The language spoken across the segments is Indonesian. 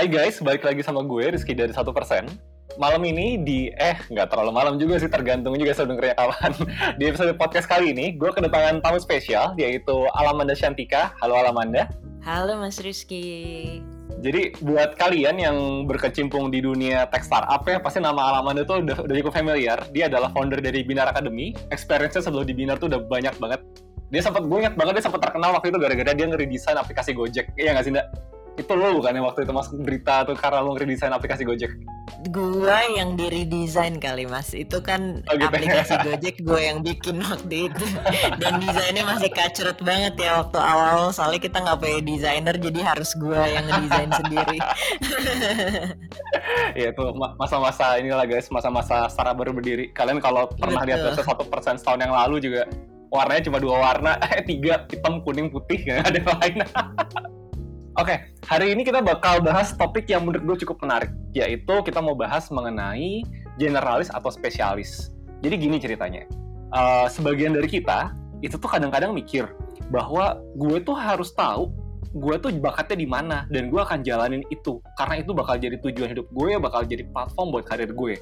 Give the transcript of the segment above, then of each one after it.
Hai guys, balik lagi sama gue Rizky dari satu persen. Malam ini di eh nggak terlalu malam juga sih tergantung juga saya dengernya kawan. Di episode podcast kali ini gue kedatangan tamu spesial yaitu Alamanda Shantika. Halo Alamanda. Halo Mas Rizky. Jadi buat kalian yang berkecimpung di dunia tech startup ya pasti nama Alamanda tuh udah, udah cukup familiar. Dia adalah founder dari Binar Academy. Experience-nya sebelum di Binar tuh udah banyak banget. Dia sempat gue ingat banget dia sempat terkenal waktu itu gara-gara dia ngeredesain aplikasi Gojek. Iya nggak sih, Nda? Itu lo bukan yang waktu itu masuk berita tuh karena lo ngeredesain aplikasi Gojek? Gua yang di redesign kali mas. Itu kan oh, gitu. aplikasi Gojek gue yang bikin waktu itu. Dan desainnya masih kacret banget ya waktu awal soalnya kita nggak punya desainer jadi harus gua yang ngedesain sendiri. Ya itu masa-masa inilah guys. Masa-masa startup baru berdiri. Kalian kalau pernah lihat website satu persen setahun yang lalu juga warnanya cuma dua warna eh tiga hitam kuning putih nggak ada yang lain Oke, okay, hari ini kita bakal bahas topik yang menurut gue cukup menarik, yaitu kita mau bahas mengenai generalis atau spesialis. Jadi gini ceritanya, uh, sebagian dari kita itu tuh kadang-kadang mikir bahwa gue tuh harus tahu gue tuh bakatnya di mana dan gue akan jalanin itu karena itu bakal jadi tujuan hidup gue, bakal jadi platform buat karir gue.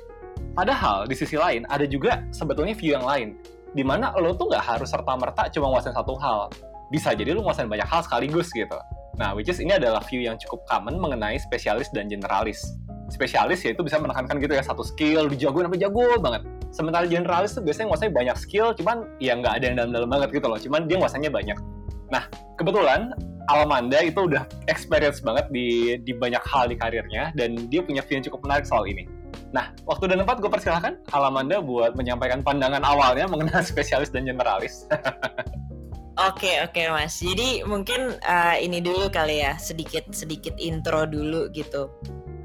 Padahal di sisi lain ada juga sebetulnya view yang lain, di mana lo tuh nggak harus serta merta cuma nguasain satu hal, bisa jadi lo nguasain banyak hal sekaligus gitu. Nah, which is ini adalah view yang cukup common mengenai spesialis dan generalis. Spesialis yaitu bisa menekankan gitu ya satu skill, dijagoin apa jago banget. Sementara generalis tuh biasanya nguasanya banyak skill, cuman ya nggak ada yang dalam-dalam banget gitu loh. Cuman dia nguasanya banyak. Nah, kebetulan Alamanda itu udah experience banget di, di banyak hal di karirnya, dan dia punya view yang cukup menarik soal ini. Nah, waktu dan tempat gue persilahkan Alamanda buat menyampaikan pandangan awalnya mengenai spesialis dan generalis. Oke oke mas. Jadi mungkin uh, ini dulu kali ya sedikit sedikit intro dulu gitu.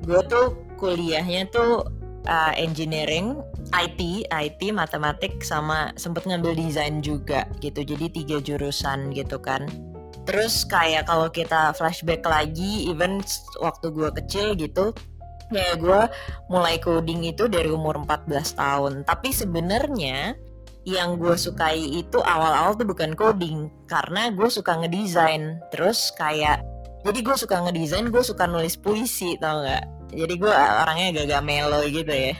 Gue tuh kuliahnya tuh uh, engineering, IT, IT, matematik sama sempet ngambil desain juga gitu. Jadi tiga jurusan gitu kan. Terus kayak kalau kita flashback lagi, even waktu gue kecil gitu, ya gue mulai coding itu dari umur 14 tahun. Tapi sebenarnya yang gue sukai itu awal-awal tuh bukan coding karena gue suka ngedesain. Terus kayak jadi gue suka ngedesain gue suka nulis puisi tau nggak? Jadi gue orangnya agak-agak melo gitu ya.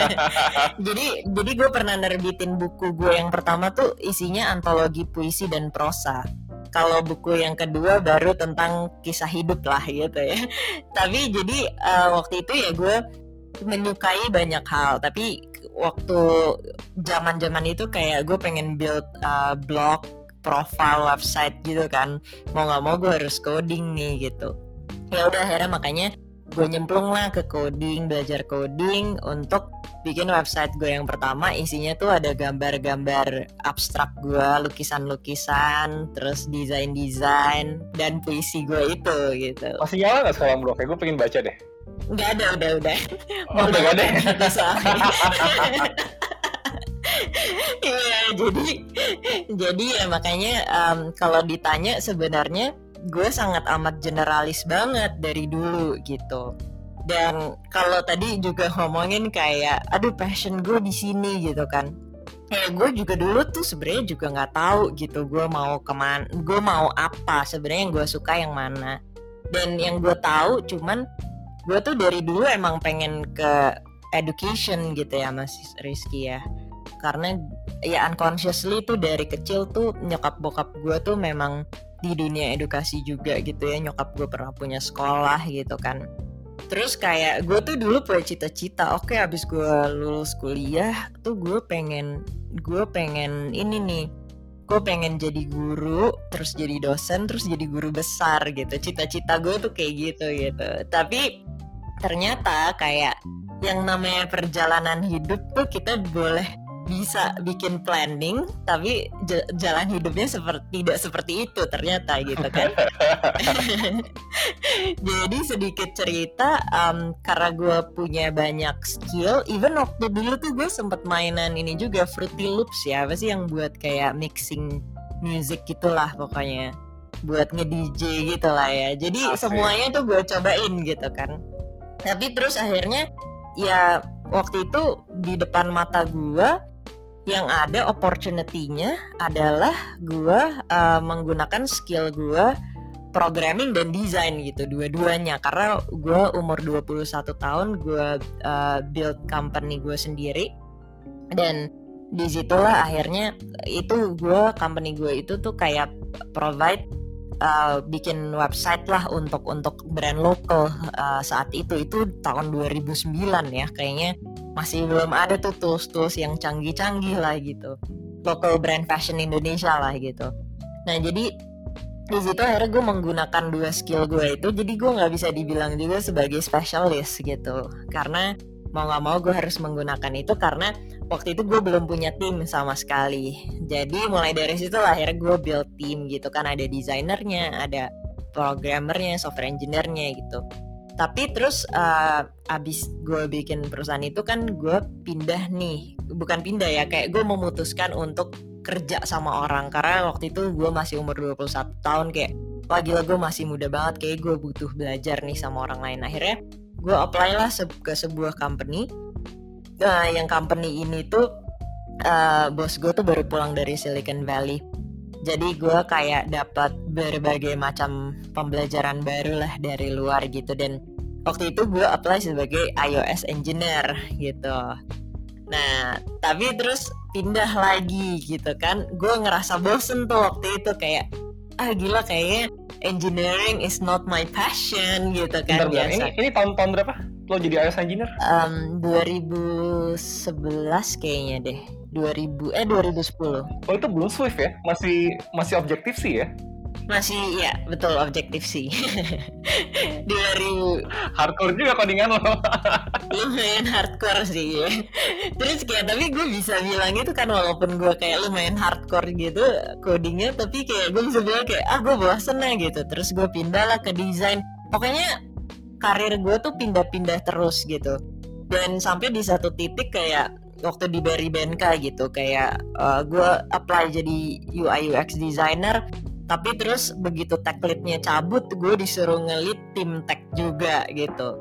Jadi jadi gue pernah nerbitin buku gue yang pertama tuh isinya antologi puisi dan prosa. Kalau buku yang kedua baru tentang kisah hidup lah gitu ya. Tapi jadi uh, waktu itu ya gue menyukai banyak hal. Tapi waktu zaman zaman itu kayak gue pengen build uh, blog profile website gitu kan. Mau nggak mau gue harus coding nih gitu. Ya udah akhirnya makanya gue nyemplung lah ke coding belajar coding untuk bikin website gue yang pertama. Isinya tuh ada gambar-gambar abstrak gue lukisan-lukisan terus desain-desain dan puisi gue itu gitu. Masih nyala nggak sekarang blognya gue pengen baca deh Nggak ada, udah, udah. Oh, udah gak ada. Iya, jadi jadi ya makanya um, kalau ditanya sebenarnya gue sangat amat generalis banget dari dulu gitu. Dan kalau tadi juga ngomongin kayak, aduh passion gue di sini gitu kan. Kayak gue juga dulu tuh sebenarnya juga nggak tahu gitu gue mau ke mana, gue mau apa sebenarnya yang gue suka yang mana. Dan yang gue tahu cuman gue tuh dari dulu emang pengen ke education gitu ya mas Rizky ya. Karena ya unconsciously tuh dari kecil tuh nyokap bokap gue tuh memang di dunia edukasi juga gitu ya. Nyokap gue pernah punya sekolah gitu kan. Terus kayak gue tuh dulu punya cita-cita oke okay, abis gue lulus kuliah tuh gue pengen gue pengen ini nih gue pengen jadi guru terus jadi dosen terus jadi guru besar gitu. Cita-cita gue tuh kayak gitu gitu. Tapi ternyata kayak yang namanya perjalanan hidup tuh kita boleh bisa bikin planning tapi jalan hidupnya seperti tidak seperti itu ternyata gitu kan. Jadi sedikit cerita um, karena gue punya banyak skill even waktu dulu tuh gue sempet mainan ini juga Fruity Loops ya. Apa sih yang buat kayak mixing music gitulah pokoknya. Buat nge DJ gitu lah ya. Jadi Asik. semuanya tuh gue cobain gitu kan. Tapi terus akhirnya ya waktu itu di depan mata gue yang ada opportunity-nya adalah gue uh, menggunakan skill gue programming dan desain gitu dua-duanya. Karena gue umur 21 tahun gue uh, build company gue sendiri. Dan di situlah akhirnya itu gue company gue itu tuh kayak provide uh, bikin website lah untuk untuk brand lokal uh, saat itu. Itu tahun 2009 ya kayaknya masih belum ada tuh tools-tools yang canggih-canggih lah gitu. Local brand fashion Indonesia lah gitu. Nah jadi di situ akhirnya gue menggunakan dua skill gue itu jadi gue nggak bisa dibilang juga sebagai specialist gitu. Karena mau nggak mau gue harus menggunakan itu karena waktu itu gue belum punya tim sama sekali. Jadi mulai dari situ lah akhirnya gue build tim gitu kan. Ada desainernya ada programmernya software engineernya gitu tapi terus uh, abis gue bikin perusahaan itu kan gue pindah nih. Bukan pindah ya kayak gue memutuskan untuk kerja sama orang. Karena waktu itu gue masih umur 21 tahun kayak wah gila gue masih muda banget. Kayak gue butuh belajar nih sama orang lain. Akhirnya gue apply lah se ke sebuah company. Nah yang company ini tuh uh, bos gue tuh baru pulang dari Silicon Valley jadi gue kayak dapat berbagai macam pembelajaran baru lah dari luar gitu dan waktu itu gue apply sebagai iOS engineer gitu nah tapi terus pindah lagi gitu kan gue ngerasa bosen tuh waktu itu kayak ah gila kayaknya engineering is not my passion gitu kan Bentar, biasa. Ini, ini tahun-tahun berapa? Lo jadi iOS engineer? Um, 2011 kayaknya deh. 2000 eh 2010. Oh itu belum Swift ya? Masih masih objektif sih ya? Masih ya, betul objektif sih. 2000 hardcore juga codingan lo. lumayan hardcore sih ya. Terus kayak tapi gue bisa bilang itu kan walaupun gue kayak lumayan hardcore gitu codingnya tapi kayak gue bisa bilang kayak ah gue bosen gitu. Terus gue pindah lah ke desain. Pokoknya karir gue tuh pindah-pindah terus gitu. Dan sampai di satu titik kayak waktu di Barry Benka gitu kayak uh, gue apply jadi UI UX designer tapi terus begitu tech leadnya cabut gue disuruh ngelit tim tech juga gitu.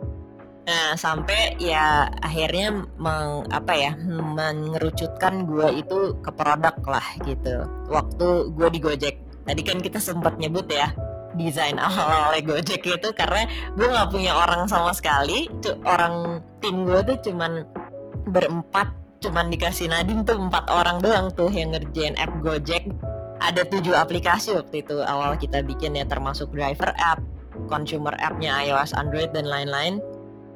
Nah sampai ya akhirnya meng, apa ya mengerucutkan gue itu ke produk lah gitu. Waktu gue di Gojek. Tadi kan kita sempat nyebut ya desain awal-awal Gojek itu karena gue nggak punya orang sama sekali. Tuh orang tim gue tuh cuman berempat cuman dikasih Nadine tuh empat orang doang tuh yang ngerjain app Gojek. Ada tujuh aplikasi waktu itu awal kita bikin ya termasuk driver app consumer appnya iOS Android dan lain-lain.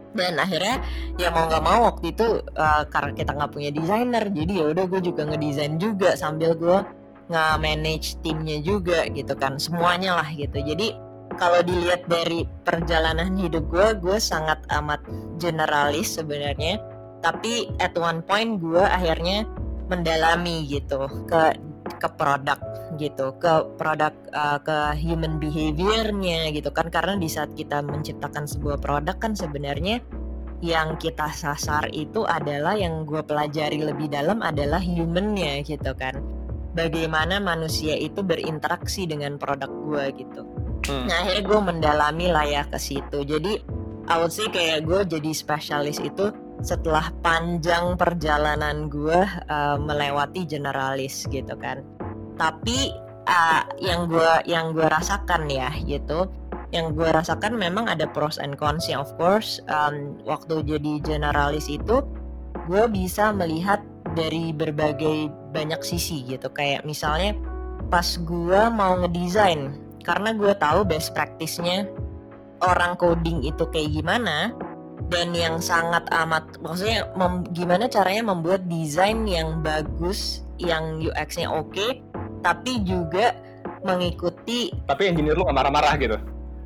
Dan akhirnya ya mau nggak mau waktu itu uh, karena kita nggak punya desainer jadi ya udah gue juga ngedesain juga sambil gue nge-manage timnya juga gitu kan semuanya lah gitu. Jadi kalau dilihat dari perjalanan hidup gue gue sangat amat generalis sebenarnya. Tapi at one point gue akhirnya mendalami gitu ke ke produk gitu ke produk uh, ke human behaviornya gitu kan. Karena di saat kita menciptakan sebuah produk kan sebenarnya yang kita sasar itu adalah yang gue pelajari lebih dalam adalah humannya gitu kan bagaimana manusia itu berinteraksi dengan produk gue gitu. Hmm. Nah akhirnya gue mendalami lah ya ke situ. Jadi I would say kayak gue jadi spesialis itu setelah panjang perjalanan gue uh, melewati generalis gitu kan. Tapi uh, yang gue yang gue rasakan ya gitu, yang gue rasakan memang ada pros and cons ya of course. Um, waktu jadi generalis itu gue bisa melihat dari berbagai banyak sisi gitu. Kayak misalnya pas gue mau ngedesain karena gue tahu best practice-nya orang coding itu kayak gimana dan yang sangat amat maksudnya mem, gimana caranya membuat desain yang bagus yang UX-nya oke okay, tapi juga mengikuti tapi engineer lu gak marah-marah gitu?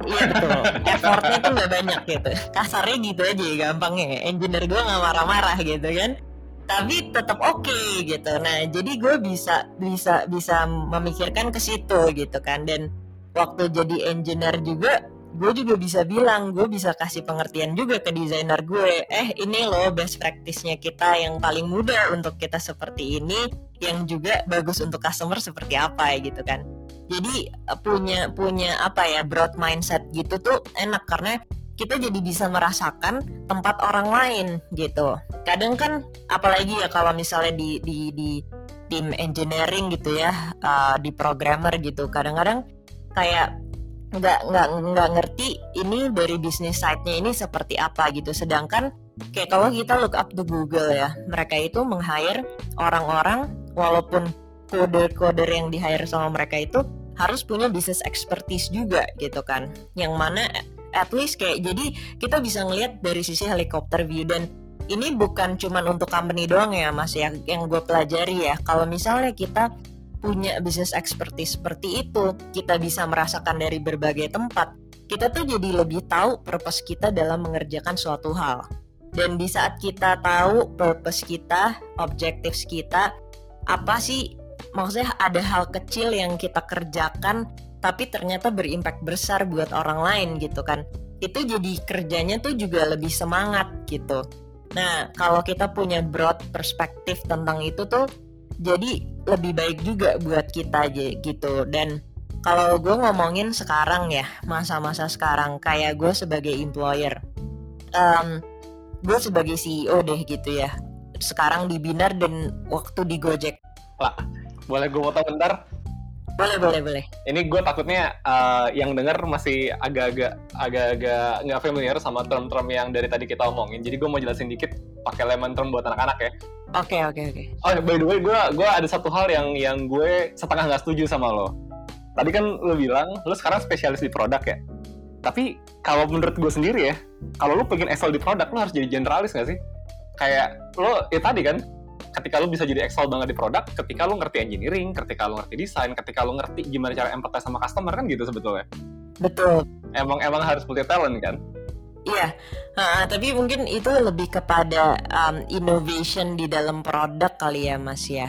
Iya betul, effortnya tuh gak banyak gitu. Kasarnya gitu aja gampangnya. Engineer gue gak marah-marah gitu kan tapi tetap oke okay, gitu. Nah jadi gue bisa bisa bisa memikirkan ke situ gitu kan. Dan waktu jadi engineer juga gue juga bisa bilang gue bisa kasih pengertian juga ke desainer gue. Eh ini loh best practice-nya kita yang paling mudah untuk kita seperti ini yang juga bagus untuk customer seperti apa gitu kan. Jadi eh, punya punya apa ya broad mindset gitu tuh enak. Karena kita jadi bisa merasakan tempat orang lain gitu. Kadang kan apalagi ya kalau misalnya di di di tim engineering gitu ya uh, di programmer gitu kadang-kadang kayak nggak nggak nggak ngerti ini dari bisnis side-nya ini seperti apa gitu. Sedangkan kayak kalau kita look up to Google ya mereka itu meng-hire orang-orang walaupun coder-coder yang di hire sama mereka itu harus punya bisnis expertise juga gitu kan. Yang mana at least kayak jadi kita bisa ngelihat dari sisi helikopter view dan ini bukan cuman untuk company doang ya mas ya yang gue pelajari ya kalau misalnya kita punya bisnis expertise seperti itu, kita bisa merasakan dari berbagai tempat, kita tuh jadi lebih tahu purpose kita dalam mengerjakan suatu hal. Dan di saat kita tahu purpose kita, objektif kita, apa sih maksudnya ada hal kecil yang kita kerjakan tapi ternyata berimpact besar buat orang lain gitu kan. Itu jadi kerjanya tuh juga lebih semangat gitu. Nah, kalau kita punya broad perspektif tentang itu tuh jadi lebih baik juga buat kita aja gitu dan kalau gue ngomongin sekarang ya masa-masa sekarang kayak gue sebagai employer um, gue sebagai CEO deh gitu ya sekarang di Binar dan waktu di Gojek Pak, boleh gue foto bentar? Boleh, boleh, boleh. Ini gue takutnya uh, yang denger masih agak-agak agak-agak nggak familiar sama term-term yang dari tadi kita omongin. Jadi gue mau jelasin dikit pakai lemon term buat anak-anak ya. Oke, okay, oke, okay, oke. Okay. Oh, by the way, gue gue ada satu hal yang yang gue setengah nggak setuju sama lo. Tadi kan lo bilang lo sekarang spesialis di produk ya. Tapi kalau menurut gue sendiri ya, kalau lo pengen excel di produk, lo harus jadi generalis nggak sih? Kayak lo, ya tadi kan, ketika lo bisa jadi excel banget di produk, ketika lo ngerti engineering, ketika lo ngerti desain, ketika lo ngerti gimana cara empathize sama customer kan gitu sebetulnya. Betul. Emang emang harus punya talent kan? Iya, uh, tapi mungkin itu lebih kepada um, innovation di dalam produk kali ya Mas ya.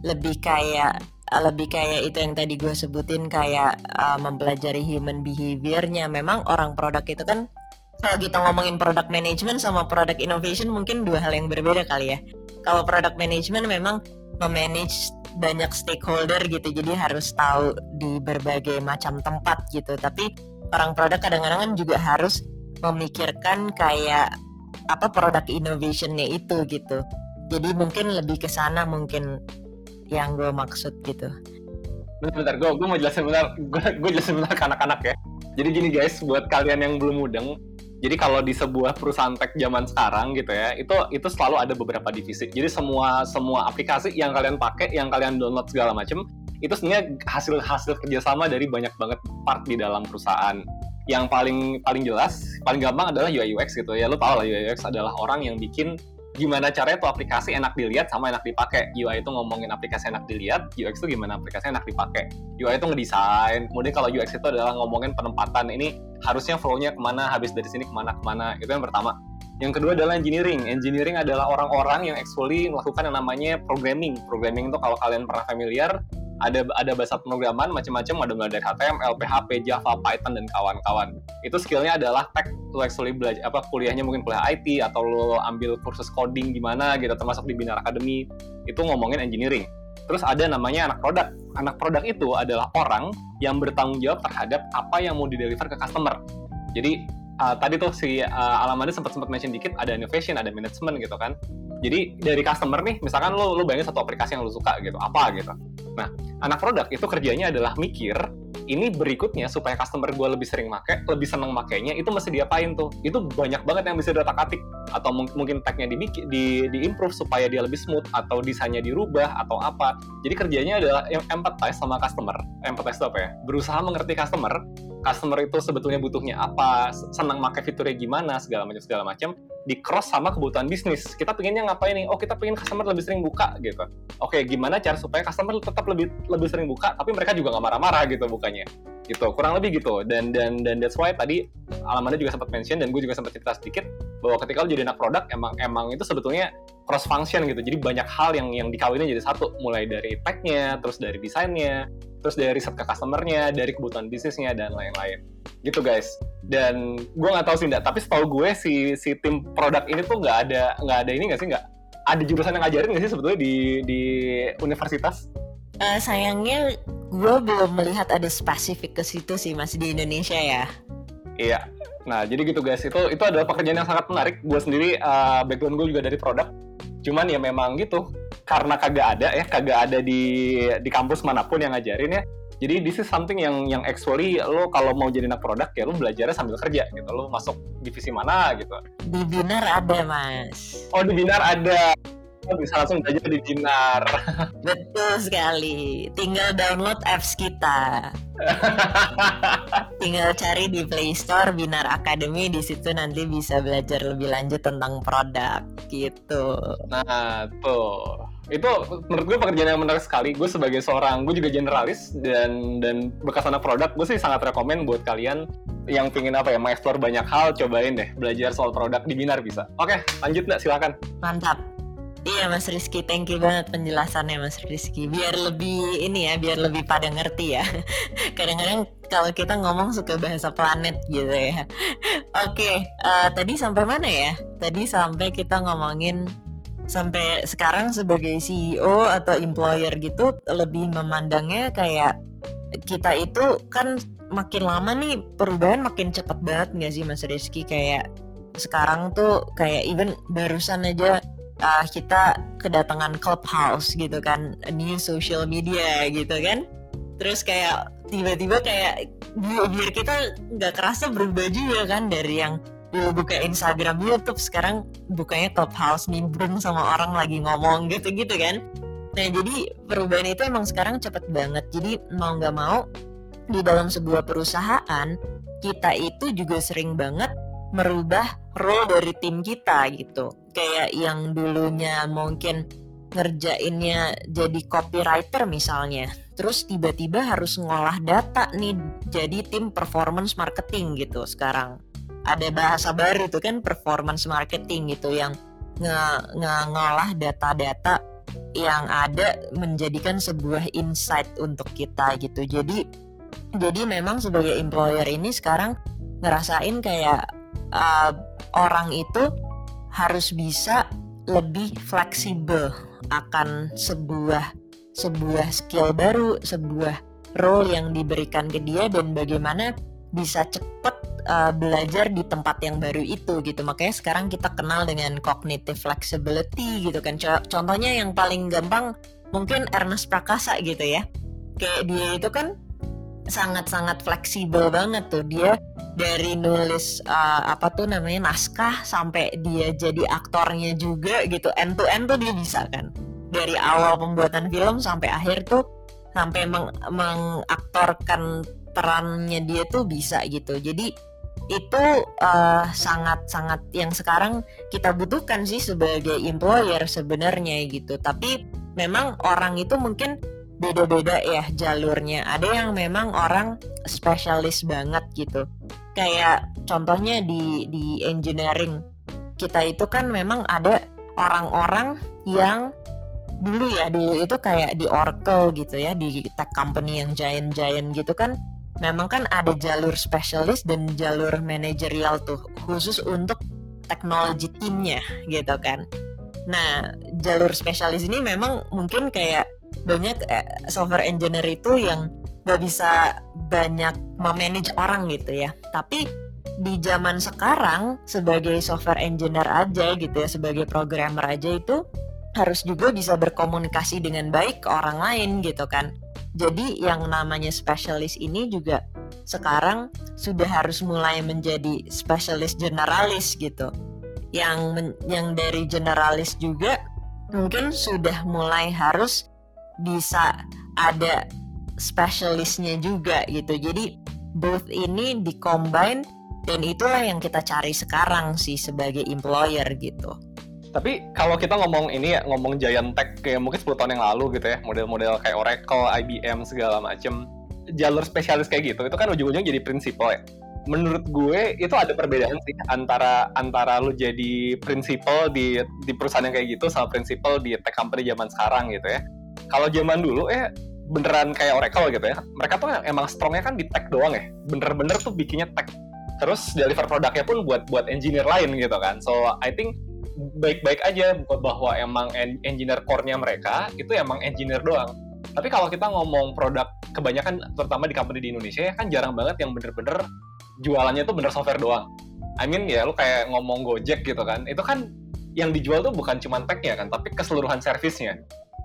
Lebih kayak lebih kayak itu yang tadi gue sebutin kayak uh, mempelajari human behaviornya. Memang orang produk itu kan kalau kita ngomongin product management sama product innovation mungkin dua hal yang berbeda kali ya. Kalau product management memang memanage banyak stakeholder gitu, jadi harus tahu di berbagai macam tempat gitu. Tapi orang produk kadang-kadang kan juga harus memikirkan kayak apa produk innovationnya itu gitu. Jadi mungkin lebih ke sana mungkin yang gue maksud gitu. Bentar bentar gue gue mau jelasin bentar. Gue gue jelasin bentar ke anak-anak ya. Jadi gini guys buat kalian yang belum mudeng jadi kalau di sebuah perusahaan tech zaman sekarang gitu ya itu itu selalu ada beberapa divisi. Jadi semua semua aplikasi yang kalian pakai yang kalian download segala macam itu sebenarnya hasil hasil kerjasama dari banyak banget part di dalam perusahaan. Yang paling paling jelas paling gampang adalah UI UX gitu ya. Lo tau lah UI UX adalah orang yang bikin gimana caranya tuh aplikasi enak dilihat sama enak dipakai UI itu ngomongin aplikasi enak dilihat UX itu gimana aplikasi enak dipakai UI itu ngedesain kemudian kalau UX itu adalah ngomongin penempatan ini harusnya flow-nya ke mana habis dari sini ke mana ke mana itu yang pertama yang kedua adalah engineering. Engineering adalah orang-orang yang actually melakukan yang namanya programming. Programming itu kalau kalian pernah familiar, ada ada bahasa pemrograman macam-macam ada mulai dari HTML, PHP, Java, Python dan kawan-kawan. Itu skillnya adalah tech to actually belajar apa kuliahnya mungkin kuliah IT atau lo ambil kursus coding gimana gitu termasuk di Binar Academy itu ngomongin engineering. Terus ada namanya anak produk. Anak produk itu adalah orang yang bertanggung jawab terhadap apa yang mau dideliver ke customer. Jadi uh, tadi tuh si uh, Alamanda sempat sempat mention dikit ada innovation, ada management gitu kan. Jadi dari customer nih, misalkan lo lo bayangin satu aplikasi yang lo suka gitu, apa gitu. Nah, anak produk itu kerjanya adalah mikir ini berikutnya supaya customer gue lebih sering make, lebih seneng makainya, itu mesti diapain tuh? Itu banyak banget yang bisa diotak-atik atau mungkin tagnya di, di, di improve supaya dia lebih smooth atau desainnya dirubah atau apa. Jadi kerjanya adalah empathize sama customer. Empathize itu apa ya? Berusaha mengerti customer. Customer itu sebetulnya butuhnya apa, senang pakai fiturnya gimana, segala macam segala macam. Di cross sama kebutuhan bisnis. Kita pengennya ngapain nih? Oh kita pengen customer lebih sering buka gitu. Oke gimana cara supaya customer tetap lebih lebih sering buka, tapi mereka juga nggak marah-marah gitu bukanya. Gitu kurang lebih gitu. Dan dan dan that's why tadi Alamanda juga sempat mention dan gue juga sempat cerita sedikit bahwa ketika lo jadi anak produk emang emang itu sebetulnya cross function gitu. Jadi banyak hal yang yang dikawinin jadi satu, mulai dari tag-nya, terus dari desainnya, terus dari riset ke customer-nya, dari kebutuhan bisnisnya dan lain-lain. Gitu guys dan gue nggak tahu sih enggak tapi setahu gue si si tim produk ini tuh nggak ada nggak ada ini nggak sih nggak? Ada jurusan yang ngajarin nggak sih sebetulnya di di universitas? Uh, sayangnya gue belum melihat ada spesifik ke situ sih masih di Indonesia ya. Iya. Nah jadi gitu guys. Itu itu adalah pekerjaan yang sangat menarik. Gue sendiri uh, background gue juga dari produk. Cuman ya memang gitu karena kagak ada ya kagak ada di di kampus mana pun yang ngajarin ya jadi this is something yang yang actually lo kalau mau jadi anak produk ya lo belajarnya sambil kerja gitu. Lo masuk divisi mana gitu. Di Binar ada mas. Oh di Binar ada. Lo bisa langsung belajar di Binar. Betul sekali. Tinggal download apps kita. Tinggal cari di Play Store Binar Academy di situ nanti bisa belajar lebih lanjut tentang produk gitu. Nah tuh itu menurut gue pekerjaan yang menarik sekali gue sebagai seorang gue juga generalis dan dan bekas anak produk gue sih sangat rekomend buat kalian yang pingin apa ya mengeksplor banyak hal cobain deh belajar soal produk di Binar bisa oke lanjut nggak silakan mantap Iya Mas Rizky, thank you banget penjelasannya Mas Rizky. Biar lebih ini ya, biar lebih pada ngerti ya. Kadang-kadang kalau kita ngomong suka bahasa planet gitu ya. Oke, uh, tadi sampai mana ya? Tadi sampai kita ngomongin sampai sekarang sebagai CEO atau employer gitu lebih memandangnya kayak kita itu kan makin lama nih perubahan makin cepet banget nggak sih Mas Rizky? Kayak sekarang tuh kayak even barusan aja uh, kita kedatangan clubhouse gitu kan new social media gitu kan. Terus kayak tiba-tiba kayak biar kita nggak kerasa berubah juga kan dari yang dulu buka Instagram YouTube. Sekarang bukanya Clubhouse nimbrung sama orang lagi ngomong gitu-gitu kan. Nah jadi perubahan itu emang sekarang cepet banget. Jadi mau nggak mau di dalam sebuah perusahaan kita itu juga sering banget merubah role dari tim kita gitu. Kayak yang dulunya mungkin ngerjainnya jadi copywriter misalnya terus tiba-tiba harus ngolah data nih jadi tim performance marketing gitu sekarang ada bahasa baru tuh kan performance marketing gitu yang nge, nge ngolah data-data yang ada menjadikan sebuah insight untuk kita gitu. Jadi jadi memang sebagai employer ini sekarang ngerasain kayak uh, orang itu harus bisa lebih fleksibel akan sebuah sebuah skill baru, sebuah role yang diberikan ke dia dan bagaimana bisa cepat uh, belajar di tempat yang baru itu gitu. Makanya sekarang kita kenal dengan cognitive flexibility gitu kan. Contohnya yang paling gampang mungkin Ernest Prakasa gitu ya. Kayak dia itu kan sangat-sangat fleksibel banget tuh. Dia dari nulis uh, apa tuh namanya naskah sampai dia jadi aktornya juga gitu. End to end tuh dia bisa kan. Dari awal pembuatan film sampai akhir tuh sampai meng mengaktorkan perannya dia tuh bisa gitu jadi itu uh, sangat-sangat yang sekarang kita butuhkan sih sebagai employer sebenarnya gitu. Tapi memang orang itu mungkin beda-beda ya jalurnya. Ada yang memang orang spesialis banget gitu. Kayak contohnya di di engineering kita itu kan memang ada orang-orang yang dulu ya dulu itu kayak di Oracle gitu ya di tech company yang giant-giant gitu kan memang kan ada jalur spesialis dan jalur manajerial tuh khusus untuk teknologi timnya gitu kan. Nah jalur spesialis ini memang mungkin kayak banyak eh, software engineer itu yang gak bisa banyak memanage orang gitu ya. Tapi di zaman sekarang sebagai software engineer aja gitu ya sebagai programmer aja itu harus juga bisa berkomunikasi dengan baik ke orang lain gitu kan jadi yang namanya spesialis ini juga sekarang sudah harus mulai menjadi spesialis generalis gitu. Yang yang dari generalis juga mungkin sudah mulai harus bisa ada spesialisnya juga gitu. Jadi both ini dikombine dan itulah yang kita cari sekarang sih sebagai employer gitu tapi kalau kita ngomong ini ya ngomong giant tech kayak mungkin 10 tahun yang lalu gitu ya model-model kayak Oracle, IBM segala macem jalur spesialis kayak gitu itu kan ujung-ujungnya jadi prinsipal ya menurut gue itu ada perbedaan sih antara antara lu jadi prinsipal di di perusahaan yang kayak gitu sama prinsipal di tech company zaman sekarang gitu ya. Kalau zaman dulu ya beneran kayak Oracle gitu ya. Mereka tuh emang strongnya kan di tech doang ya. Bener-bener tuh bikinnya tech. Terus deliver produknya pun buat buat engineer lain gitu kan. So I think baik-baik aja bahwa emang engineer core-nya mereka itu emang engineer doang. Tapi kalau kita ngomong produk kebanyakan terutama di company di Indonesia ya kan jarang banget yang bener-bener jualannya tuh bener software doang. I mean ya lu kayak ngomong Gojek gitu kan, itu kan yang dijual tuh bukan cuma tech-nya kan, tapi keseluruhan servisnya.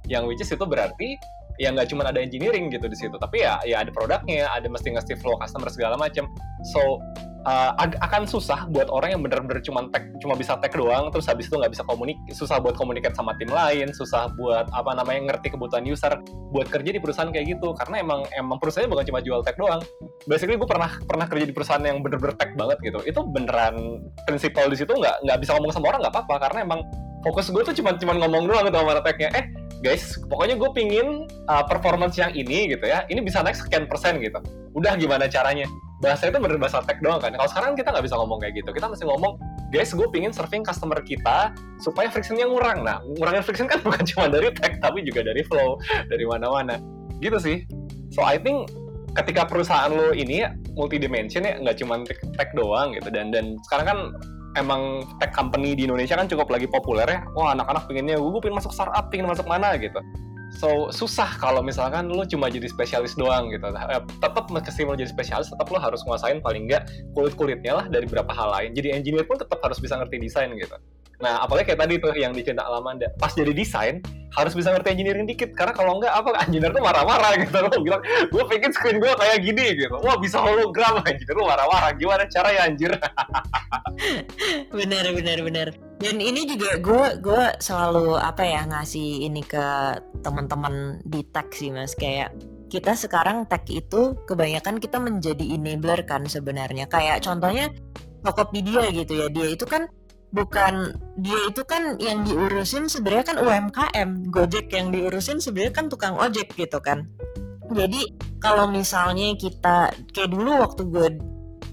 Yang which is itu berarti ya nggak cuma ada engineering gitu di situ, tapi ya ya ada produknya, ada mesti ngasih flow customer segala macam. So uh, akan susah buat orang yang bener-bener cuma tech cuma bisa tech doang terus habis itu nggak bisa komunik susah buat komunikasi sama tim lain susah buat apa namanya ngerti kebutuhan user buat kerja di perusahaan kayak gitu. Karena emang emang perusahaannya bukan cuma jual tech doang. Basically gue pernah pernah kerja di perusahaan yang bener-bener tech banget gitu. Itu beneran prinsipal di situ nggak nggak bisa ngomong sama orang nggak apa-apa. Karena emang fokus gue tuh cuma cuma ngomong doang gitu sama technya eh guys pokoknya gue pingin uh, performance yang ini gitu ya. Ini bisa naik sekian persen gitu. Udah gimana caranya bahasa itu bener bahasa tech doang kan. Kalau sekarang kita nggak bisa ngomong kayak gitu. Kita mesti ngomong, guys, gue pingin serving customer kita supaya frictionnya ngurang. Nah, ngurangin friction kan bukan cuma dari tech, tapi juga dari flow, dari mana-mana. Gitu sih. So I think ketika perusahaan lo ini multidimension ya, nggak cuma tech, tech doang gitu. Dan dan sekarang kan emang tech company di Indonesia kan cukup lagi populer ya. Wah anak-anak pengennya gue pengen masuk startup, pengen masuk mana gitu. So susah kalau misalkan lo cuma jadi spesialis doang gitu. Eh, tetap meski mau jadi spesialis, tetap lo harus nguasain paling nggak kulit-kulitnya lah dari beberapa hal lain. Jadi engineer pun tetap harus bisa ngerti desain gitu. Nah, apalagi kayak tadi tuh yang di Cinta Alamanda. Pas jadi desain, harus bisa ngerti engineering dikit. Karena kalau enggak, apa engineer tuh marah-marah gitu. Lo bilang, gue pengen screen gue kayak gini gitu. Wah, bisa hologram. Engineer lu marah-marah. Gimana cara ya anjir? bener, bener, bener. Dan ini juga gue gue selalu apa ya ngasih ini ke teman-teman di tech sih mas kayak kita sekarang tech itu kebanyakan kita menjadi enabler kan sebenarnya kayak contohnya Tokopedia gitu ya dia itu kan bukan dia itu kan yang diurusin sebenarnya kan UMKM Gojek yang diurusin sebenarnya kan tukang ojek gitu kan. Jadi kalau misalnya kita kayak dulu waktu gue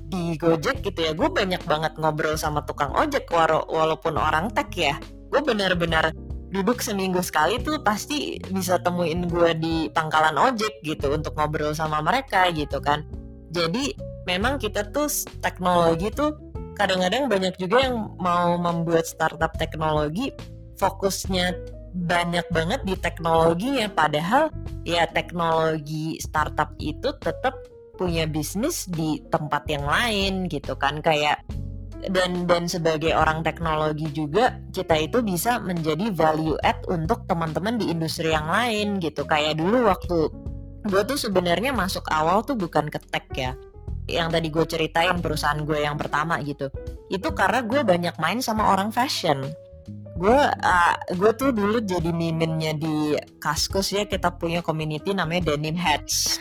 di Gojek gitu ya gue banyak banget ngobrol sama tukang ojek walaupun orang tech ya. Gue benar-benar duduk seminggu sekali tuh pasti bisa temuin gue di pangkalan ojek gitu untuk ngobrol sama mereka gitu kan. Jadi memang kita tuh teknologi tuh kadang-kadang banyak juga yang mau membuat startup teknologi fokusnya banyak banget di teknologinya. Padahal ya teknologi startup itu tetap punya bisnis di tempat yang lain gitu kan. Kayak dan dan sebagai orang teknologi juga kita itu bisa menjadi value add untuk teman-teman di industri yang lain gitu. Kayak dulu waktu gue tuh sebenarnya masuk awal tuh bukan ke tech ya yang tadi gue ceritain perusahaan gue yang pertama gitu. Itu karena gue banyak main sama orang fashion. Gue uh, gue tuh dulu jadi miminnya di Kaskus ya kita punya community namanya denim hats.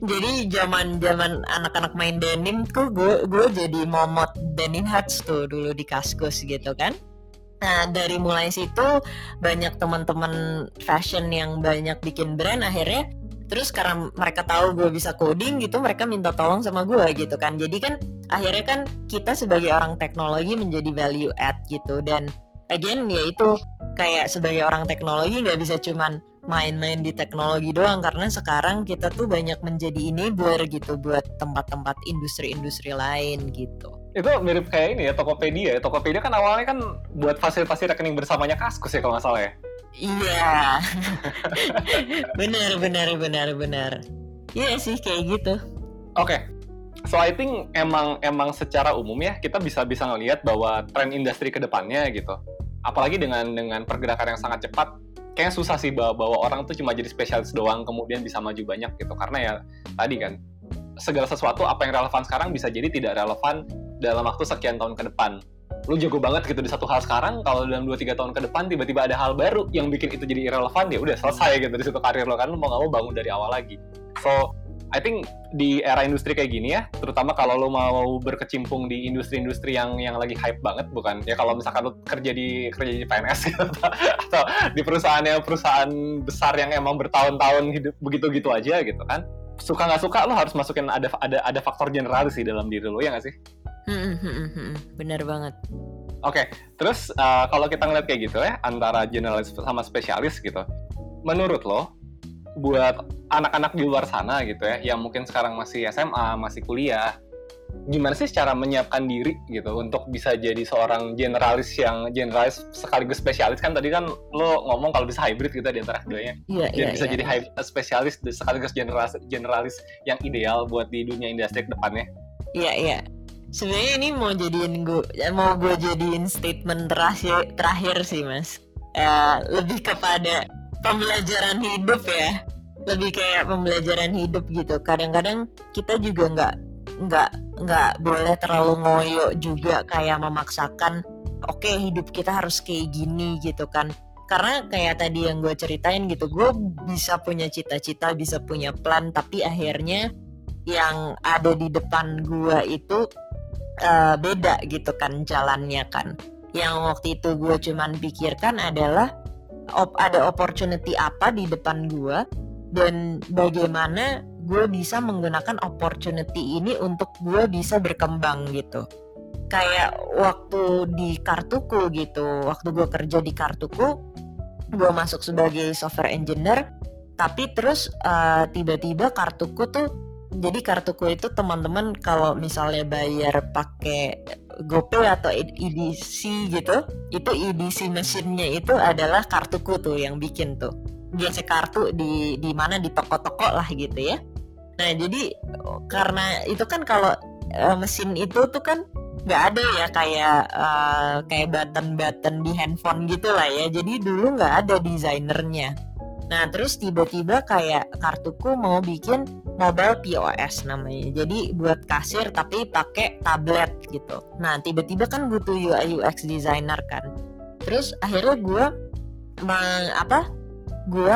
Jadi zaman zaman anak-anak main denim tuh gue gue jadi momot denim hats tuh dulu di Kaskus gitu kan. Nah dari mulai situ banyak teman-teman fashion yang banyak bikin brand akhirnya terus karena mereka tahu gue bisa coding gitu mereka minta tolong sama gue gitu kan. Jadi kan akhirnya kan kita sebagai orang teknologi menjadi value add gitu. Dan again ya itu kayak sebagai orang teknologi nggak bisa cuman main-main di teknologi doang. Karena sekarang kita tuh banyak menjadi enabler gitu buat tempat-tempat industri-industri lain gitu. Itu mirip kayak ini ya Tokopedia ya. Tokopedia kan awalnya kan buat fasilitasi rekening bersamanya Kaskus ya kalau nggak salah ya Iya. benar, benar, benar, benar. Iya sih kayak gitu. Oke. Okay. So I think emang emang secara umum ya kita bisa bisa ngelihat bahwa tren industri ke depannya gitu. Apalagi dengan dengan pergerakan yang sangat cepat, kayaknya susah sih bahwa, bahwa orang tuh cuma jadi spesialis doang kemudian bisa maju banyak gitu. Karena ya tadi kan segala sesuatu apa yang relevan sekarang bisa jadi tidak relevan dalam waktu sekian tahun ke depan lu jago banget gitu di satu hal sekarang kalau dalam 2-3 tahun ke depan tiba-tiba ada hal baru yang bikin itu jadi irrelevant ya udah selesai gitu di situ karir lo kan lu mau gak mau bangun dari awal lagi so I think di era industri kayak gini ya, terutama kalau lo mau berkecimpung di industri-industri yang yang lagi hype banget, bukan? Ya kalau misalkan lo kerja di kerja di PNS gitu, atau di perusahaan yang perusahaan besar yang emang bertahun-tahun hidup begitu-gitu aja gitu kan? Suka nggak suka lo harus masukin ada ada ada faktor generalis sih dalam diri lo ya nggak sih? Hmm, hmm, hmm. Bener banget. Oke, terus uh, kalau kita ngeliat kayak gitu ya, antara generalis sama spesialis gitu, menurut lo, buat anak-anak di luar sana gitu ya, yang mungkin sekarang masih SMA, masih kuliah, gimana sih cara menyiapkan diri gitu untuk bisa jadi seorang generalis yang generalis sekaligus spesialis kan tadi kan lo ngomong kalau bisa hybrid gitu di antara keduanya. Iya, iya, bisa iya. jadi hy- spesialis sekaligus generalis generalis yang ideal buat di dunia industri ke depannya. Iya, iya. Sebenarnya ini mau jadiin gue, mau gue jadiin statement terakhir, terakhir sih mas. Eh, lebih kepada pembelajaran hidup ya. Lebih kayak pembelajaran hidup gitu. Kadang-kadang kita juga nggak nggak nggak boleh terlalu ngoyo juga kayak memaksakan. Oke hidup kita harus kayak gini gitu kan. Karena kayak tadi yang gue ceritain gitu, gue bisa punya cita-cita, bisa punya plan, tapi akhirnya yang ada di depan gue itu uh, beda gitu kan jalannya kan yang waktu itu gue cuman pikirkan adalah op ada opportunity apa di depan gue dan bagaimana gue bisa menggunakan opportunity ini untuk gue bisa berkembang gitu kayak waktu di kartuku gitu waktu gue kerja di kartuku gue masuk sebagai software engineer tapi terus uh, tiba-tiba kartuku tuh jadi kartuku itu teman-teman kalau misalnya bayar pakai GoPay atau EDC gitu, itu EDC mesinnya itu adalah kartuku tuh yang bikin tuh. Biasa kartu di di mana di toko-toko lah gitu ya. Nah jadi karena itu kan kalau uh, mesin itu tuh kan nggak ada ya kayak uh, kayak button-button di handphone gitu lah ya. Jadi dulu nggak ada desainernya. Nah terus tiba-tiba kayak kartuku mau bikin mobile POS namanya. Jadi buat kasir tapi pakai tablet gitu. Nah tiba-tiba kan butuh UI UX designer kan. Terus akhirnya gue meng? Gue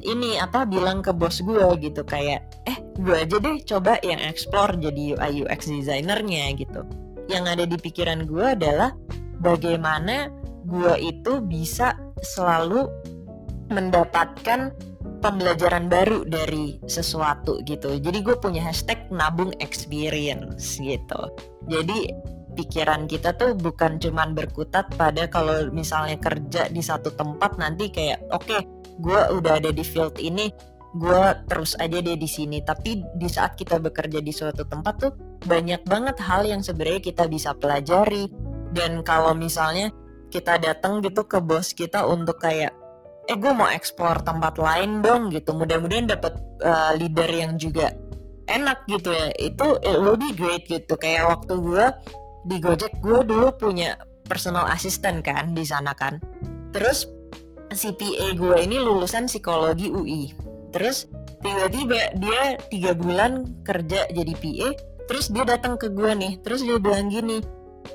ini apa bilang ke bos gue gitu kayak eh gue aja deh coba yang explore jadi UI UX designernya gitu. Yang ada di pikiran gue adalah bagaimana gue itu bisa selalu mendapatkan pembelajaran baru dari sesuatu gitu. Jadi gue punya hashtag nabung experience gitu. Jadi pikiran kita tuh bukan cuman berkutat pada kalau misalnya kerja di satu tempat nanti kayak oke okay, gue udah ada di field ini gue terus aja deh di sini. Tapi di saat kita bekerja di suatu tempat tuh banyak banget hal yang sebenarnya kita bisa pelajari. Dan kalau misalnya kita datang gitu ke bos kita untuk kayak eh gue mau eksplor tempat lain dong gitu. Mudah-mudahan dapat uh, leader yang juga enak gitu ya. Itu it will be great gitu. Kayak waktu gue di Gojek gue dulu punya personal assistant kan di sana kan terus CPA gue ini lulusan psikologi UI terus tiba-tiba dia tiga bulan kerja jadi PA terus dia datang ke gue nih terus dia bilang gini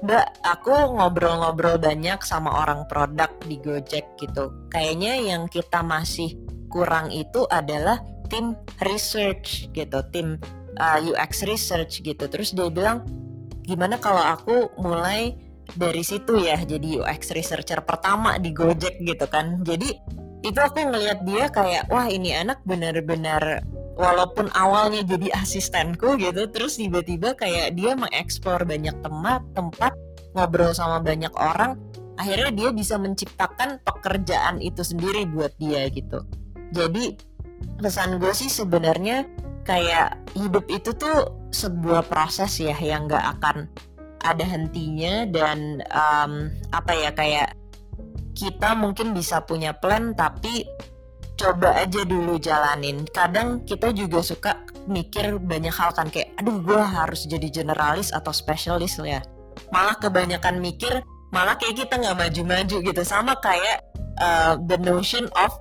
Mbak, aku ngobrol-ngobrol banyak sama orang produk di Gojek gitu. Kayaknya yang kita masih kurang itu adalah tim research gitu, tim uh, UX research gitu. Terus dia bilang, gimana kalau aku mulai dari situ ya jadi UX researcher pertama di Gojek gitu kan. Jadi itu aku ngelihat dia kayak wah ini anak benar-benar walaupun awalnya jadi asistenku gitu terus tiba-tiba kayak dia mengeksplor banyak tempat tempat ngobrol sama banyak orang akhirnya dia bisa menciptakan pekerjaan itu sendiri buat dia gitu jadi pesan gue sih sebenarnya kayak hidup itu tuh sebuah proses ya yang gak akan ada hentinya dan um, apa ya kayak kita mungkin bisa punya plan tapi coba aja dulu jalanin. Kadang kita juga suka mikir banyak hal kan kayak, aduh gue harus jadi generalis atau spesialis ya. Malah kebanyakan mikir, malah kayak kita nggak maju-maju gitu. Sama kayak uh, the notion of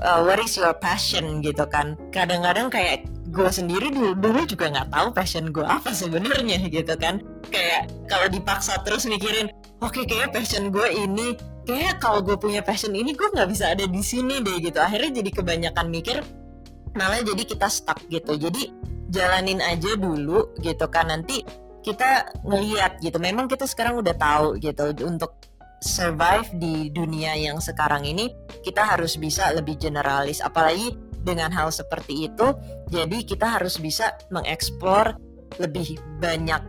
uh, what is your passion gitu kan. Kadang-kadang kayak gue sendiri dulu, dulu juga nggak tahu passion gue apa sebenarnya gitu kan. Kayak kalau dipaksa terus mikirin, oke okay, kayak passion gue ini kayak kalau gue punya passion ini gue nggak bisa ada di sini deh gitu. Akhirnya jadi kebanyakan mikir malah jadi kita stuck gitu. Jadi jalanin aja dulu gitu kan. Nanti kita ngeliat gitu. Memang kita sekarang udah tahu gitu. Untuk survive di dunia yang sekarang ini kita harus bisa lebih generalis. Apalagi dengan hal seperti itu jadi kita harus bisa mengeksplor lebih banyak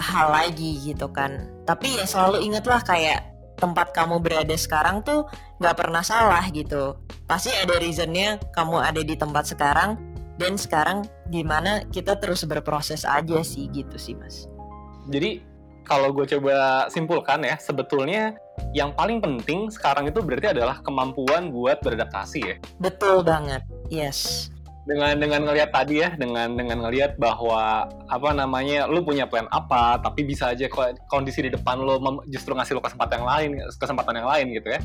hal lagi gitu kan. Tapi ya selalu ingatlah kayak tempat kamu berada sekarang tuh nggak pernah salah gitu. Pasti ada reasonnya kamu ada di tempat sekarang dan sekarang gimana kita terus berproses aja sih gitu sih mas. Jadi kalau gue coba simpulkan ya sebetulnya yang paling penting sekarang itu berarti adalah kemampuan buat beradaptasi ya. Betul banget yes. Dengan dengan ngelihat tadi ya dengan dengan ngelihat bahwa apa namanya lu punya plan apa tapi bisa aja kondisi di depan lu justru ngasih lu kesempatan yang lain kesempatan yang lain gitu ya.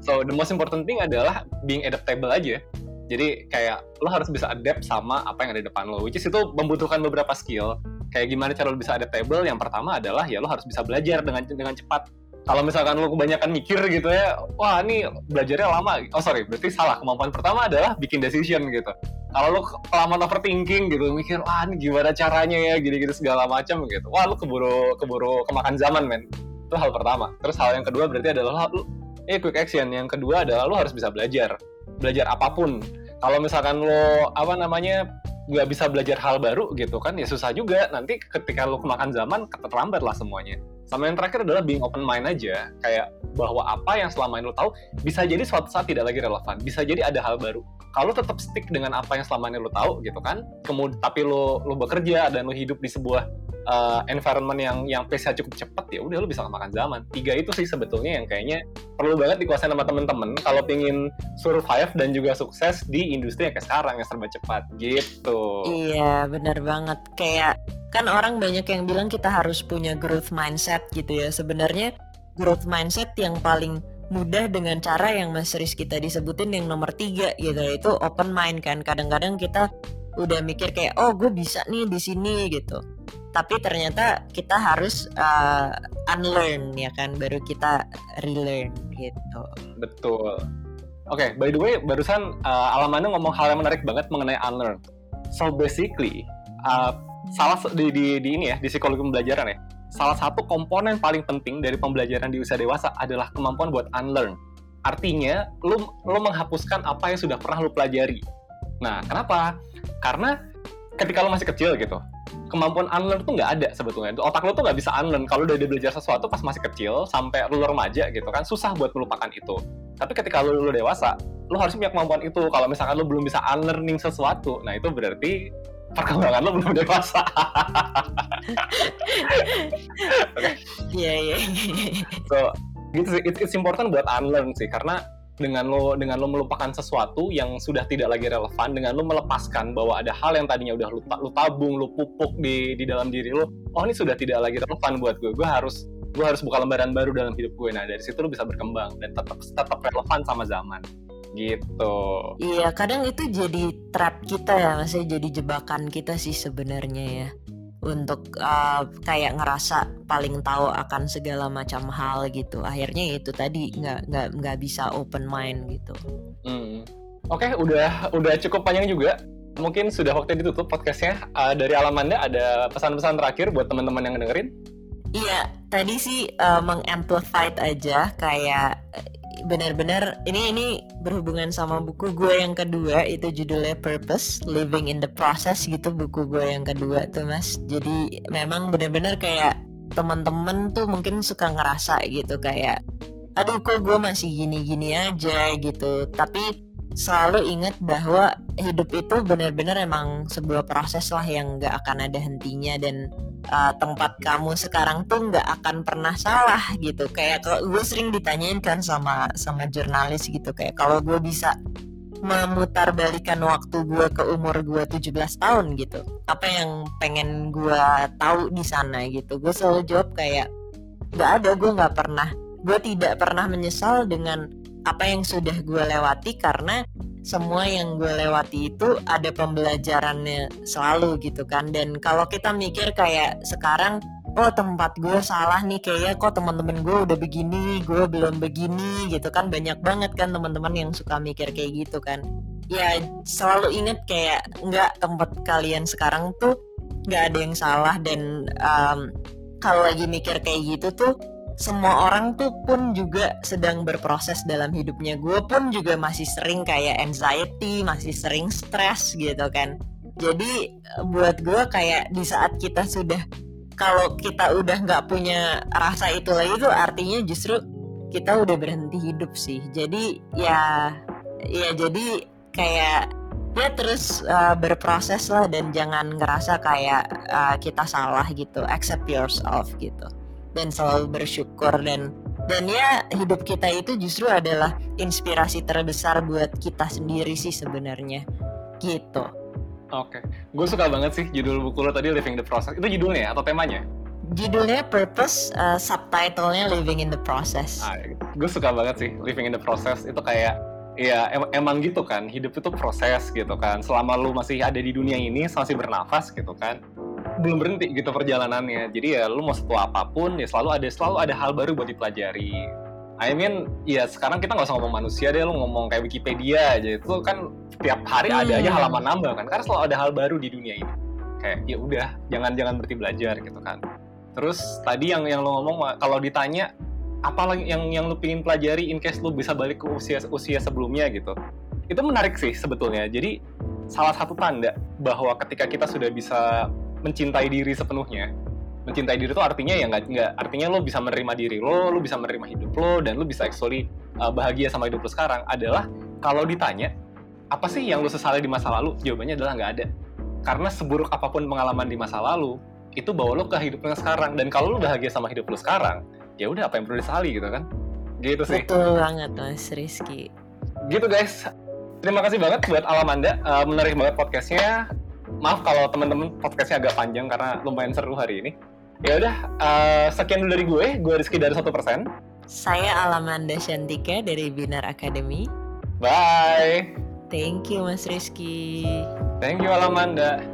So the most important thing adalah being adaptable aja. Jadi kayak lo harus bisa adapt sama apa yang ada di depan lo which is itu membutuhkan beberapa skill. Kayak gimana cara lo bisa adaptable? Yang pertama adalah ya lo harus bisa belajar dengan dengan cepat kalau misalkan lu kebanyakan mikir gitu ya, wah ini belajarnya lama. Oh sorry, berarti salah. Kemampuan pertama adalah bikin decision gitu. Kalau lu kelamaan overthinking gitu, mikir, wah ini gimana caranya ya, gini-gini segala macam gitu. Wah lu keburu keburu kemakan zaman men. Itu hal pertama. Terus hal yang kedua berarti adalah lu eh quick action. Yang kedua adalah lu harus bisa belajar. Belajar apa pun. Kalau misalkan lo apa namanya nggak bisa belajar hal baru gitu kan ya susah juga nanti ketika lo kemakan zaman terlambat lah semuanya sama yang terakhir adalah being open mind aja, kayak bahwa apa yang selama ini lo tahu bisa jadi suatu saat tidak lagi relevan, bisa jadi ada hal baru. Kalau tetap stick dengan apa yang selama ini lo tahu gitu kan, kemudian tapi lo lo bekerja dan lo hidup di sebuah uh, environment yang yang pace-nya cukup cepat ya udah lo bisa makan zaman. Tiga itu sih sebetulnya yang kayaknya perlu banget dikuasain sama temen-temen. Kalau pingin survive dan juga sukses di industri yang kayak sekarang yang serba cepat gitu. Iya benar banget. Kayak kan orang banyak yang bilang kita harus punya growth mindset gitu ya. Sebenarnya growth mindset yang paling mudah dengan cara yang Mas Rizky tadi sebutin yang nomor tiga gitu itu open mind kan. Kadang-kadang kita udah mikir kayak oh gue bisa nih di sini gitu tapi ternyata kita harus uh, unlearn ya kan? Baru kita relearn gitu. Betul. Oke okay, by the way barusan uh, Alamanda ngomong hal yang menarik banget mengenai unlearn. So basically uh, salah di, di, di ini ya di psikologi pembelajaran ya salah satu komponen paling penting dari pembelajaran di usia dewasa adalah kemampuan buat unlearn. Artinya lu lu menghapuskan apa yang sudah pernah lu pelajari. Nah kenapa? Karena ketika lu masih kecil gitu kemampuan unlearn tuh nggak ada sebetulnya. Otak lu tuh nggak bisa unlearn. Kalau udah belajar sesuatu pas masih kecil sampai lu remaja gitu kan susah buat melupakan itu. Tapi ketika lu, lu dewasa lu harus punya kemampuan itu. Kalau misalkan lu belum bisa unlearning sesuatu nah itu berarti perkembangan lo belum dewasa. Iya iya. So gitu sih, it's, it's important buat unlearn sih karena dengan lo dengan lo melupakan sesuatu yang sudah tidak lagi relevan dengan lo melepaskan bahwa ada hal yang tadinya udah lo, lo tabung lo pupuk di di dalam diri lo oh ini sudah tidak lagi relevan buat gue gue harus gue harus buka lembaran baru dalam hidup gue nah dari situ lo bisa berkembang dan tetap tetap relevan sama zaman gitu. Iya, kadang itu jadi trap kita ya, maksudnya jadi jebakan kita sih sebenarnya ya. Untuk uh, kayak ngerasa paling tahu akan segala macam hal gitu. Akhirnya itu tadi nggak nggak nggak bisa open mind gitu. Hmm. Oke, okay, udah udah cukup panjang juga. Mungkin sudah waktu ditutup podcastnya. Uh, dari Alamanda ada pesan-pesan terakhir buat teman-teman yang dengerin? Iya, tadi sih uh, mengamplify aja kayak benar-benar ini ini berhubungan sama buku gue yang kedua itu judulnya Purpose Living in the Process gitu buku gue yang kedua tuh mas. Jadi memang benar-benar kayak teman-teman tuh mungkin suka ngerasa gitu kayak aduh kok gue masih gini-gini aja gitu. Tapi selalu ingat bahwa hidup itu benar-benar emang sebuah proses lah yang gak akan ada hentinya dan uh, tempat kamu sekarang tuh nggak akan pernah salah gitu. Kayak kalau gue sering ditanyain kan sama sama jurnalis gitu. Kayak kalau gue bisa memutar balikan waktu gue ke umur gue 17 tahun gitu apa yang pengen gue tahu di sana gitu. Gue selalu jawab kayak nggak ada gue nggak pernah. Gue tidak pernah menyesal dengan apa yang sudah gue lewati karena semua yang gue lewati itu ada pembelajarannya selalu gitu kan. Dan kalau kita mikir kayak sekarang oh tempat gue salah nih kayaknya kok teman-teman gue udah begini gue belum begini gitu kan. Banyak banget kan teman-teman yang suka mikir kayak gitu kan. Ya selalu inget kayak nggak tempat kalian sekarang tuh nggak ada yang salah dan um, kalau lagi mikir kayak gitu tuh semua orang tuh pun juga sedang berproses dalam hidupnya. Gue pun juga masih sering kayak anxiety masih sering stres gitu kan. Jadi buat gue kayak di saat kita sudah kalau kita udah nggak punya rasa itu lagi tuh artinya justru kita udah berhenti hidup sih. Jadi ya ya jadi kayak ya terus uh, berproses lah dan jangan ngerasa kayak uh, kita salah gitu. Accept yourself gitu dan selalu bersyukur dan dan ya hidup kita itu justru adalah inspirasi terbesar buat kita sendiri sih sebenarnya gitu Oke, okay. gue suka banget sih judul buku lo tadi Living the Process. Itu judulnya ya, atau temanya? Judulnya Purpose, uh, subtitlenya Living in the Process. Ah. Gue suka banget sih Living in the Process. Itu kayak, ya em emang gitu kan, hidup itu proses gitu kan. Selama lu masih ada di dunia ini, masih bernafas gitu kan, belum berhenti gitu perjalanannya. Jadi ya lu mau setua apa pun, ya selalu ada selalu ada hal baru buat dipelajari I mean, ya sekarang kita nggak usah ngomong manusia deh, lu ngomong kayak Wikipedia aja itu kan tiap hari hmm. ada aja hmm. halaman nambah kan, karena selalu ada hal baru di dunia ini. Kayak ya udah, jangan jangan berhenti belajar gitu kan. Terus tadi yang yang lo ngomong kalau ditanya apa lagi yang yang lu pingin pelajari in case lu bisa balik ke usia usia sebelumnya gitu. Itu menarik sih sebetulnya. Jadi salah satu tanda bahwa ketika kita sudah bisa mencintai diri sepenuhnya, mencintai diri itu artinya ya nggak nggak artinya lo bisa menerima diri lo, lo bisa menerima hidup lo dan lo bisa actually uh, bahagia sama hidup lo sekarang. Adalah kalau ditanya apa sih yang lo sesali di masa lalu? Jawabannya adalah nggak ada. Karena seburuk apa pun pengalaman di masa lalu itu bawa lo ke hidup lo sekarang. Dan kalau lo bahagia sama hidup lo sekarang ya udah apa yang perlu disali gitu kan? Gitu sih. Betul banget mas Rizky. Gitu guys. Terima kasih banget buat Alamanda uh, menarik banget podcastnya maaf kalau teman-teman podcastnya agak panjang karena lumayan seru hari ini Ya udah, uh, sekian dulu dari gue. Gue Rizky dari satu persen. Saya Alamanda Shantika dari Binar Academy. Bye. Thank you Mas Rizky. Thank you Alamanda.